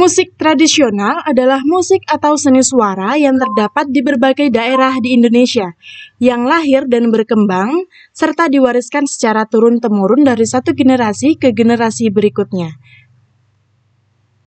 Musik tradisional adalah musik atau seni suara yang terdapat di berbagai daerah di Indonesia, yang lahir dan berkembang, serta diwariskan secara turun-temurun dari satu generasi ke generasi berikutnya.